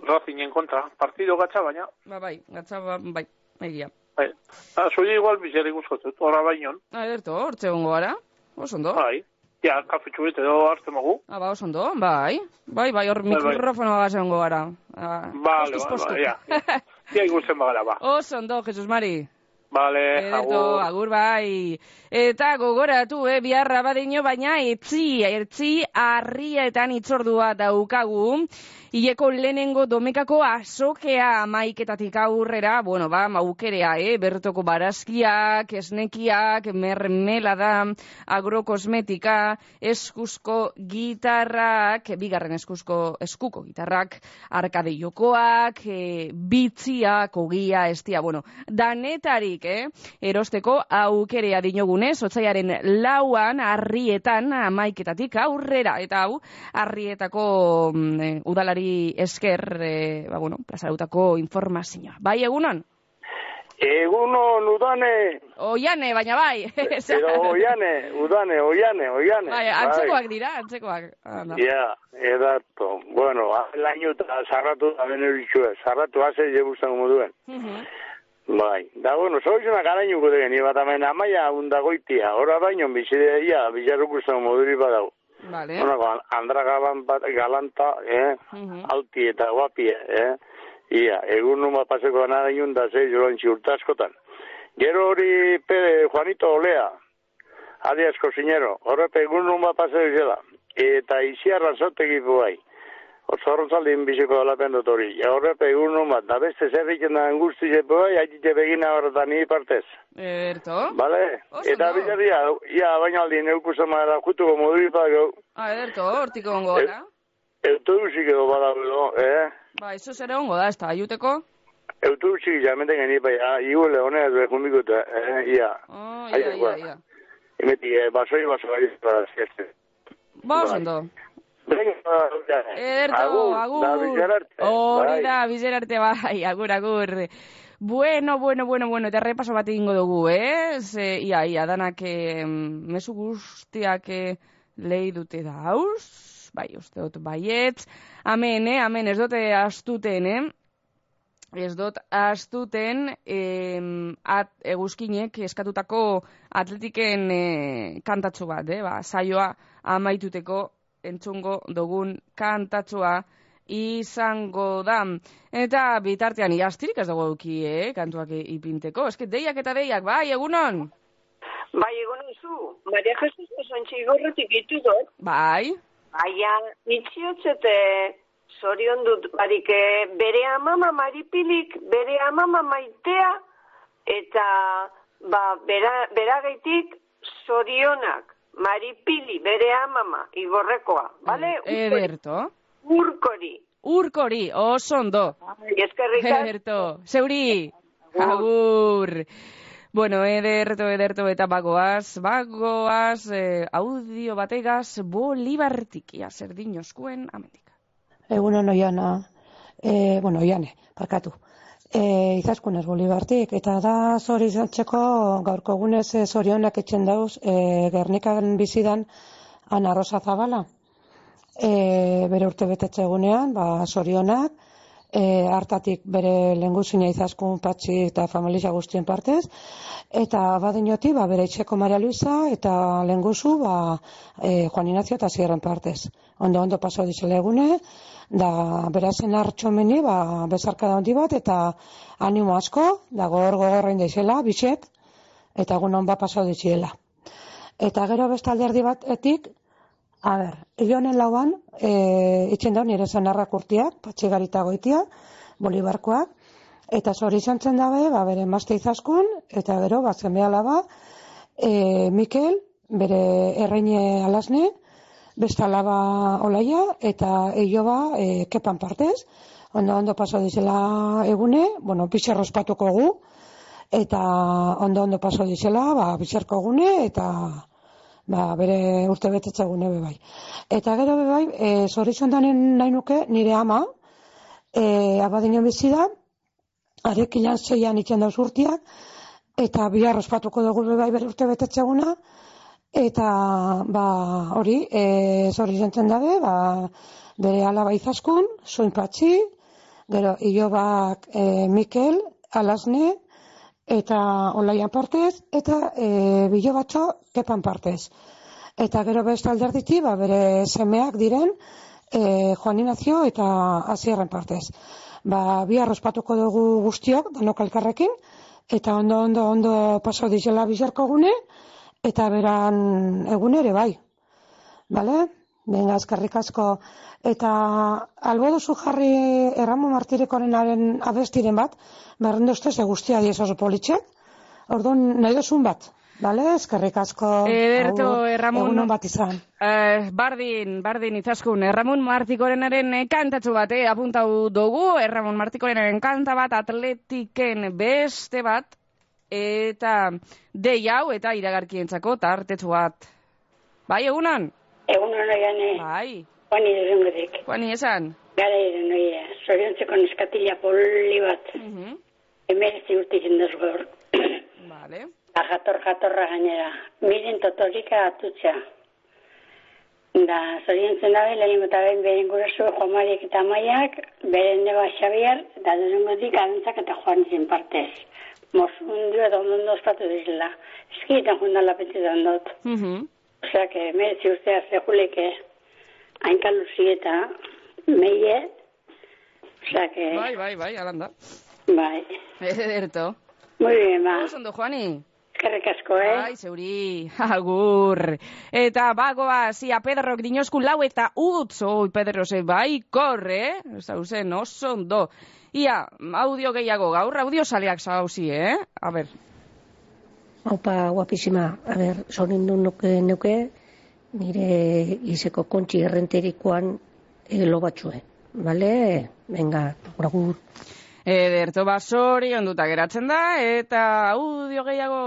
Speaker 24: Racingen kontra. Partido gatza baina.
Speaker 2: Ba, bai, gatza, ba, bai, egia.
Speaker 24: Bai. Ah, igual bizere guzkotut, horra bainon.
Speaker 2: Ah, ederto, hortze gongo gara. Oso ondo.
Speaker 24: Bai. Ja, kafetxu bete edo hartzen mogu.
Speaker 2: Ah, ba, oso ondo, bai. Bai, bai, hor
Speaker 24: Bai, bai.
Speaker 2: mikrofonoa gazen gongo gara. Ah,
Speaker 24: Vale,
Speaker 2: postu.
Speaker 24: vale, ja. Ja, ikusten bagara, ba.
Speaker 2: Oso ondo, Jesus Mari.
Speaker 24: Vale,
Speaker 2: Ederto,
Speaker 24: agur.
Speaker 2: agur bai. Eta gogoratu, eh, biharra badino, baina etzi, etzi harrietan itzordua daukagu. Ileko lehenengo domekako azokea maiketatik aurrera, bueno, ba, maukerea, eh, bertoko barazkiak, esnekiak, mermelada, agrokosmetika, eskuzko gitarrak, bigarren eskuzko, eskuko gitarrak, arkade jokoak, e, bitziak, ogia, estia, bueno, danetarik, eh, erosteko aukerea dinogunez, otzaiaren lauan, harrietan, amaiketatik aurrera, eta hau, harrietako mm, eh, udalari esker, eh, ba, bueno, plazarautako informazioa. Bai, egunon?
Speaker 11: Egunon, udane.
Speaker 2: Oiane, baina bai.
Speaker 11: Pero oiane, udane, oiane, oiane.
Speaker 2: Bai, antzekoak dira, antzekoak. Anda.
Speaker 11: Ja, edato. Bueno, laino eta zarratu da beneritxue. Zarratu haze jebuztan moduen. Bai, da bueno, soizuna garainuko degen, bat hemen amaia undagoitia, ora baino bizidea, ia, bizarrukustan moduri badau.
Speaker 2: Vale.
Speaker 11: Honako, andra galan galanta, eh, alti eta guapie, eh, ia, egun numa paseko nara da ze, joan urtaskotan. Gero hori pede Juanito Olea, adi asko zinero, horrepe egun numa paseko zela, eta iziarra zotegi bai. Otzorrotzaldin biziko dalapen dut hori. Ja horrepe egun numa, da beste zerriken da angusti zepo bai, haitite begina horretan ni partez.
Speaker 2: Ederto.
Speaker 11: Bale?
Speaker 2: Oso
Speaker 11: Eta
Speaker 2: ondo.
Speaker 11: bizarria, ia, baina aldin eukusten mara jutuko moduri pagau.
Speaker 2: Ah, ederto, hortiko ongo gara.
Speaker 11: Autobusik edo badaudo, eh?
Speaker 2: Ba, izo zer ongo da, ez da, aiuteko?
Speaker 11: Autobusik jamenten geni bai, ah, iguele honez behumikut, eh, ia.
Speaker 2: Oh,
Speaker 11: Ai,
Speaker 2: ia, ia, ia.
Speaker 11: Imeti, eh, basoi basoi para zerte.
Speaker 2: Ba, oso ondo. Ederto, agur.
Speaker 11: Da bizararte.
Speaker 2: Hori
Speaker 11: bai.
Speaker 2: da, bizerarte bai, agur, agur. Bueno, bueno, bueno, bueno, eta repaso bat egingo dugu, eh? Ze, ia, ia, danak eh, mesu guztiak eh, lehi dute dauz, bai, uste dut, baietz. Amen, eh, amen, ez dute astuten, eh? Ez dut astuten em, at, eguzkinek eskatutako atletiken eh, kantatxo bat, eh? ba, saioa amaituteko entzungo dugun kantatxoa izango da. Eta bitartean iastirik ez dago euki, eh, kantuak ipinteko. Eske deiak eta deiak, bai, egunon?
Speaker 23: Bai, egon zu, Maria Jesus osontxe igorretik itu dut,
Speaker 2: Bai,
Speaker 23: baina itxiotzete zorion dut, barik eh, bere amama maripilik, bere amama maitea, eta ba, bera, beragaitik zorionak, maripili, bere amama, igorrekoa, bale?
Speaker 2: ederto.
Speaker 23: Urkori.
Speaker 2: Urkori, oso ondo.
Speaker 23: Eskerrik asko.
Speaker 2: Ederto, zeuri, agur. Bueno, ederto, ederto, eta bagoaz, bagoaz, eh, audio bategaz, bolibartik, ia, zer dinoskuen, amendik.
Speaker 25: Egunon oiana, e, bueno, oiane, parkatu. E, izaskunez bolibartik, eta da zori zantzeko gaurko egunez e, zorionak etxen dauz, e, Gernikan bizidan Ana Rosa Zabala. E, bere urte betetze egunean, ba, zorionak, e, hartatik bere lenguzina izaskun patxi eta familia guztien partez, eta badinoti, ba, bere itxeko Maria Luisa, eta lenguzu, ba, e, Juan Ignacio eta Sierren partez. Ondo, ondo paso dizela egune, da berazen hartxomeni, ba, bezarka handi bat, eta animo asko, da gogor gogorrein daizela, bisek, eta egun hon bat paso diziela. Eta gero beste alderdi batetik, A ber, ionen lauan, e, itxen da nire zanarrak urtiak, patxigarita goitia, bolibarkoak, eta zori izan zen dabe, ba, bere mazte izaskun, eta gero, ba, zeme alaba, e, Mikel, bere erreine alasne, bestalaba olaia, eta eio ba, e, kepan partez, ondo ondo paso dizela egune, bueno, pixer ospatuko gu, eta ondo ondo paso dizela, ba, pixerko egune, eta ba, bere urte betetza egune be bai. Eta gero be bai, e, zorizan danen nahi nuke, nire ama, e, abadinen bizi da, arek ilan zeian itzen dauz urtiak, eta bihar ospatuko dugu be bai bere urte betetza eguna, eta ba, hori, e, zorizan dabe, ba, bere alaba izaskun, patxi, gero, ilobak e, Mikel, alasne, eta olaian partez, eta e, bilo batxo kepan partez. Eta gero beste alderditi, ba, bere semeak diren, e, Juan Ignacio eta Azierren partez. Ba, bi arrospatuko dugu guztiok, danok elkarrekin, eta ondo, ondo, ondo paso dizela bizarko gune, eta beran egun ere bai. Bale? Venga, eskerrik asko. Eta albo duzu jarri Erramo Martirikorenaren abestiren bat, berrendu ustez e guztia diez oso politxek. Orduan, nahi duzun bat. Bale, eskerrik asko.
Speaker 2: Ederto,
Speaker 25: Agur,
Speaker 2: Erramon.
Speaker 25: Egunon bat izan.
Speaker 2: Eh, bardin, bardin izaskun, Erramon Martikorenaren eh, kantatxo bat, eh, apuntau dugu, Erramon Martikorenaren kanta bat, atletiken beste bat, eta dei hau eta iragarkientzako tartetxo bat. Bai, egunan?
Speaker 26: Egunon oian, eh?
Speaker 2: Bai.
Speaker 26: Juani derungetik.
Speaker 2: Juani esan?
Speaker 26: Gara eren oia. Zoriontzeko neskatila poli bat.
Speaker 2: Uh -huh.
Speaker 26: Emerezi urte jendez gaur.
Speaker 2: Vale.
Speaker 26: Da jator jatorra gainera. Miren totorika atutxa. Da, zoriontzen dabe, lehen eta behin beren gurasu Jomariek eta Maiak, beren neba Xabier, da derungetik abentzak eta joan zen partez. Mosundu edo ondo ospatu dizela. Eskitan jundan lapetzitan dut.
Speaker 2: Uh -huh.
Speaker 26: Osea, que meretzi urtea zehuleke hainka luzieta meie, osea, que...
Speaker 2: Bai, bai, bai, alanda.
Speaker 26: Bai.
Speaker 2: Ederto.
Speaker 26: Muy bien, ba.
Speaker 2: Oso Juani?
Speaker 26: Eskerrik asko, eh?
Speaker 2: Bai, zeuri, agur. Eta bagoa, zia Pedrok dinoskun lau eta utz, oi, Pedro, ze bai, korre, eh? Zauzen, oso ondo. Ia, audio gehiago gaur, audio saleak zauzi, eh? A ber.
Speaker 27: Opa, guapísima. A ber, sonin du nuke, nuke nire izeko kontxi errenterikoan e, lo batxue. Bale? Venga, agur.
Speaker 2: Ederto basori onduta geratzen da, eta audio gehiago.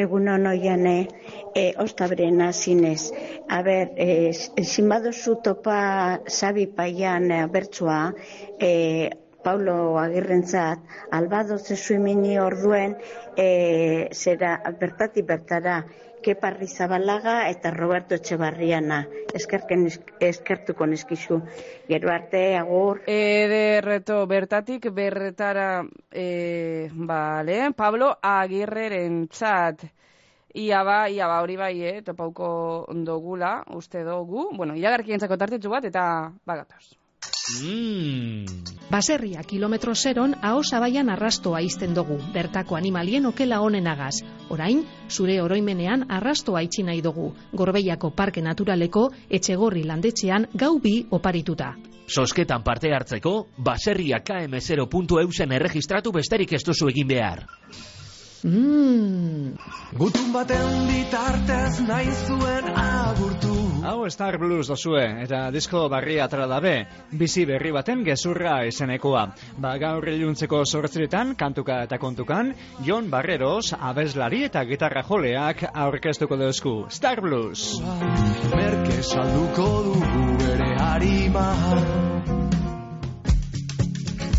Speaker 28: Egunon oiane, e, ostabrena zinez. A ber, e, ezin baduzu topa sabi paian e, bertsua, e, Paulo Agirrentzat, albado zezuimini orduen, e, zera bertati bertara, Keparri Zabalaga eta Roberto Etxebarriana. Eskerken, eskertuko neskizu. Gero arte, agur.
Speaker 2: Ederreto, bertatik berretara, e, bale, Pablo Agirreren txat. Ia ba, ia ba, hori bai, eh, topauko dogula, uste dugu. Bueno, iragarkientzako tartitzu bat, eta bagatoz.
Speaker 29: Mm. Baserria kilometro zeron aho zabaian arrastoa izten dugu, bertako animalien okela honenagaz. Orain, zure oroimenean arrastoa itxi nahi dugu, Gorbeiako Parke Naturaleko etxegorri landetxean gau bi oparituta.
Speaker 30: Sosketan parte hartzeko, baserria km0.eusen erregistratu besterik ez duzu egin behar.
Speaker 29: Mmm.
Speaker 6: Gutun baten bitartez nahi zuen agurtu.
Speaker 10: Hau Star Blues dozue, eta disko barria atara dabe, bizi berri baten gezurra izenekoa. Ba gaur iluntzeko sortziretan, kantuka eta kontukan, Jon Barreros, abeslari eta gitarra joleak aurkeztuko duzku. Star Blues!
Speaker 6: Merke salduko dugu ere harima.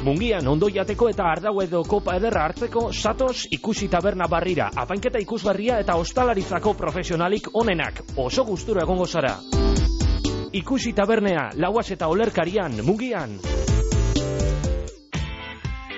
Speaker 30: Mungian ondo jateko eta ardau edo kopa ederra hartzeko satoz ikusi taberna barrira, apainketa ikusgarria eta ostalaritzako profesionalik onenak, oso gustura egongo zara. Ikusi tabernea, lauaz eta olerkarian, mungian.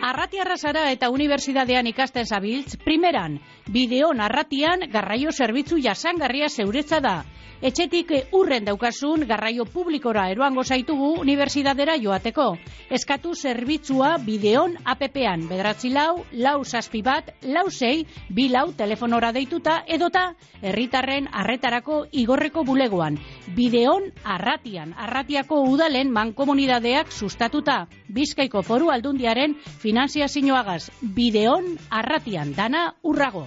Speaker 8: Arratiarra zara eta unibertsitatean ikasten zabiltz, primeran, bideon arratian garraio zerbitzu jasangarria zeuretza da. Etxetik urren daukasun garraio publikora eroango zaitugu unibertsitatera joateko. Eskatu zerbitzua bideon APP-an, bederatzi lau, lau zazpi bat, lau zei, bi lau telefonora deituta edota herritarren arretarako igorreko bulegoan. Bideon arratian, arratiako udalen mankomunidadeak sustatuta. Bizkaiko foru aldundiaren finanziazioagaz. Bideon arratian, dana urrago.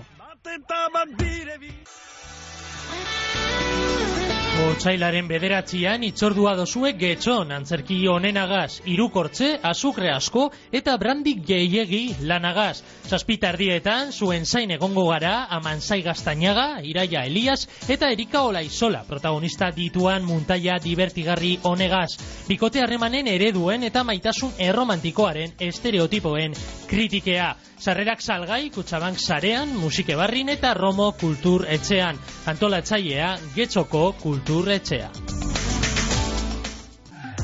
Speaker 31: Otsailaren bederatzian itzordua dozue getxon antzerki honenagaz, irukortze, azukre asko eta brandik gehiegi lanagaz. Zazpitardietan, zuen zain egongo gara, aman zai gaztainaga, iraia Elias eta Erika Olaizola, protagonista dituan muntaia divertigarri honegaz. Bikote harremanen ereduen eta maitasun erromantikoaren estereotipoen kritikea. Sarrerak salgai, kutsabank sarean, musike barrin eta romo kultur etxean. Antolatzailea, getxoko kultur etxea.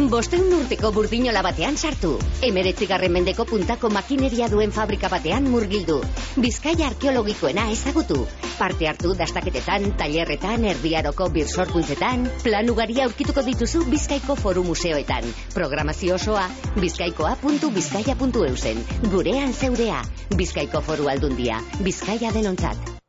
Speaker 1: Bosteun urteko burdinola batean sartu. Emeretzigarren mendeko puntako makineria duen fabrika batean murgildu. Bizkaia arkeologikoena ezagutu. Parte hartu dastaketetan, tailerretan, erdiaroko birsorkuntzetan, plan ugari aurkituko dituzu Bizkaiko Foru Museoetan. Programazio osoa, bizkaikoa.bizkaia.eusen. Gurean zeurea, Bizkaiko Foru Aldundia. Bizkaia denontzat.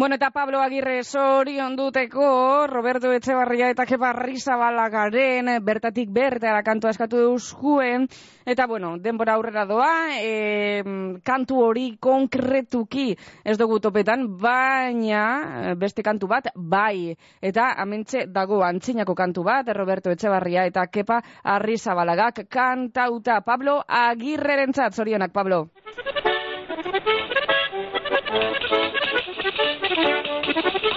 Speaker 2: Bueno, eta Pablo Agirre sorion duteko, Roberto Etxebarria eta Kebarri Zabalagaren bertatik bertara kantu askatu euskuen, eta bueno, denbora aurrera doa, e, kantu hori konkretuki ez dugu topetan, baina eh, beste kantu bat, bai, eta amentxe dago antzinako kantu bat, Roberto Etxebarria eta Kepa Arri Zabalagak kantauta, Pablo Agirreren tzat, zorionak, Pablo. Thank you.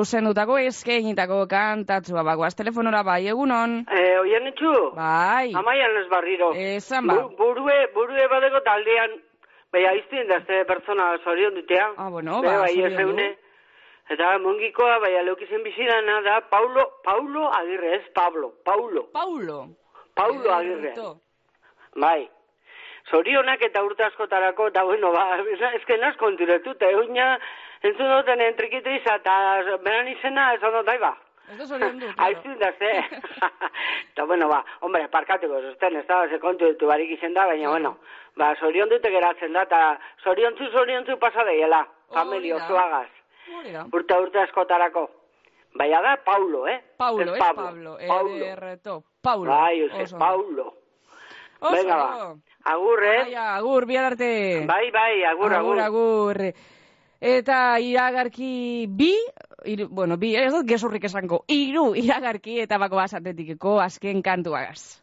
Speaker 2: Zuzendutako eskeinitako kantatzua bagoaz telefonora bai egunon.
Speaker 17: Eh, oian etxu?
Speaker 2: Bai.
Speaker 17: Amaian ez barriro.
Speaker 2: Esan ba.
Speaker 17: Bu- burue, burue badeko taldean, bai aiztien da ze pertsona zorion dutea.
Speaker 2: Ah, bueno, ba,
Speaker 17: bai, ez eune. Eta mongikoa, bai, aleukizen bizirana da, Paulo, Paulo Agirre, ez Pablo, Paulo.
Speaker 2: Paulo.
Speaker 17: Paulo Agirre.
Speaker 2: Ederto.
Speaker 17: Bai. Zorionak eta urte askotarako, eta bueno, ba, ez que naz konturetu, eta eguina entzun duten entrikitu iza, eta beran izena, ez ondo daiba.
Speaker 2: Da zorion du.
Speaker 17: Aiztun da, ze. Eta bueno, ba, hombre, parkatuko, zosten, ez da, ze kontu ditu barik izen da, baina, bueno, ba, zorion dute geratzen da, eta zoriontzu, zoriontzu pasa daiela, familio,
Speaker 2: da.
Speaker 17: zuagaz, urte urte askotarako. Baina da, Paulo, eh?
Speaker 2: Paulo,
Speaker 17: ez
Speaker 2: Pablo.
Speaker 17: Paulo.
Speaker 2: Ederto. Paulo.
Speaker 17: Bai,
Speaker 2: Oso.
Speaker 17: Paulo.
Speaker 2: Oso
Speaker 17: Venga, ba. Agur, eh?
Speaker 2: Bai, agur, bihar arte.
Speaker 17: Bai, bai, agur, agur.
Speaker 2: agur. agur. Eta iragarki bi, iru, bueno, bi, ez dut gezurrik esango, iru iragarki eta bako basatetikeko azken kantuagaz.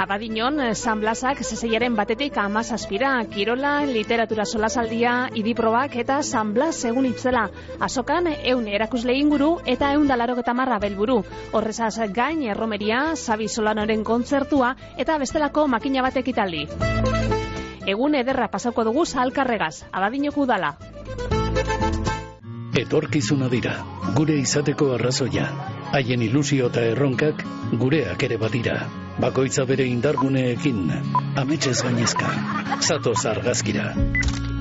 Speaker 32: Abadinon, San Blasak zeseiaren batetik amazazpira, Kirola, literatura solasaldia, idiprobak eta San Blas egun itzela. Azokan, eun erakusle inguru eta eun dalarok eta marra belburu. Horrezaz gain, erromeria, Sabi Solanoren kontzertua eta bestelako makina batek italdi. Egun ederra pasako dugu salkarregaz, abadinoko udala.
Speaker 27: Etorkizuna dira, gure izateko arrazoia. Haien ilusio eta erronkak gureak ere badira. Bakoitza bere indarguneekin, ametsez gainezka. Zatoz argazkira.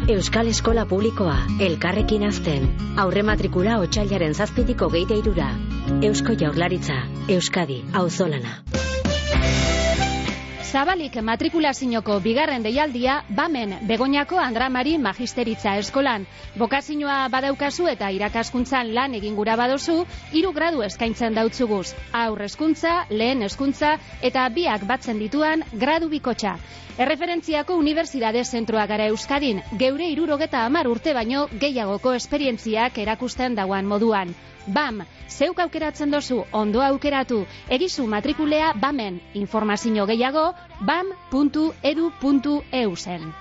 Speaker 33: Euskal Eskola Publikoa, elkarrekin azten. Aurre matrikula otxailaren zazpitiko geite irura. Eusko Jaurlaritza, Euskadi, auzolana.
Speaker 32: Zabalik matrikulazinoko bigarren deialdia bamen Begoñako Andramari Magisteritza Eskolan. Bokazinoa badaukazu eta irakaskuntzan lan egin gura badozu, hiru gradu eskaintzen dautzuguz. Aur eskuntza, lehen eskuntza eta biak batzen dituan gradu bikotxa. Erreferentziako Unibertsitate Zentroa gara Euskadin, geure irurogeta amar urte baino gehiagoko esperientziak erakusten dauan moduan. BAM, zeuk aukeratzen dozu, ondo aukeratu, egizu matrikulea BAMen, informazio gehiago, bam.edu.eu zen.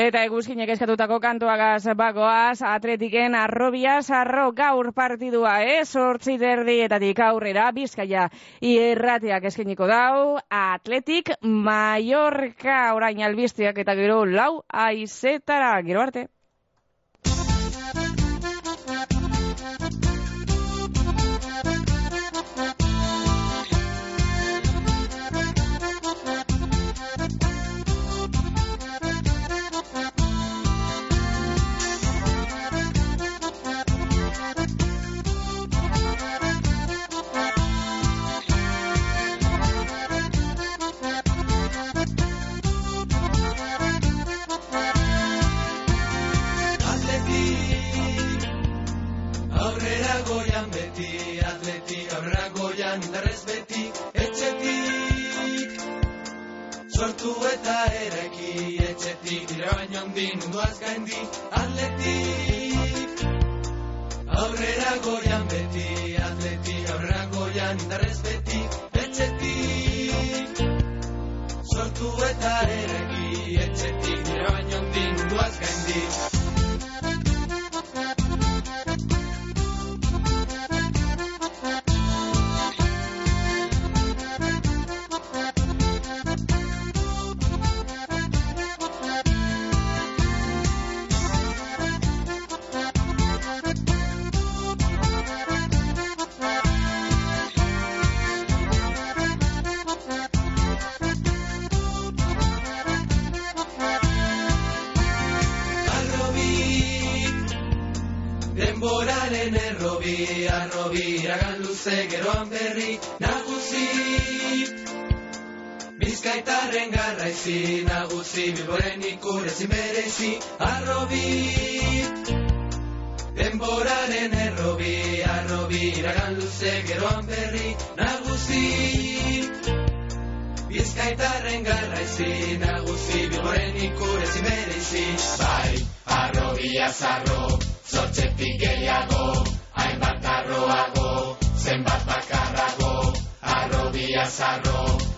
Speaker 2: Eta eguzkinek eskatutako kantuagaz bagoaz, atletiken arrobiaz arro gaur partidua, eh? Sortzi derdi aurrera, bizkaia irratiak eskeniko dau, atletik Mallorca orain albisteak eta gero lau aizetara, gero arte.
Speaker 6: Sortu eta eraiki, etxetik, dira baino handin, munduaz gaindi, atletik. Aurrera goian beti, atletik aurrera goian indarrez beti, etxetik. Sortu eta eraiki, etxetik, dira baino handin, munduaz gaindi. Errobi, arrobi, iragan luze geroan berri, nagusi. Bizkaitarren garraizi, nagusi, bilboren ikurezi merezi, arrobi. Denboraren errobi, arrobi, iragan luze geroan berri, nagusi. Bizkaitarren garraizi, nagusi, bilboren ikurezi merezi, bai, arrobia zarro, zortzetik gehiago, arroago, zenbat bakarrago, arrobia zarro,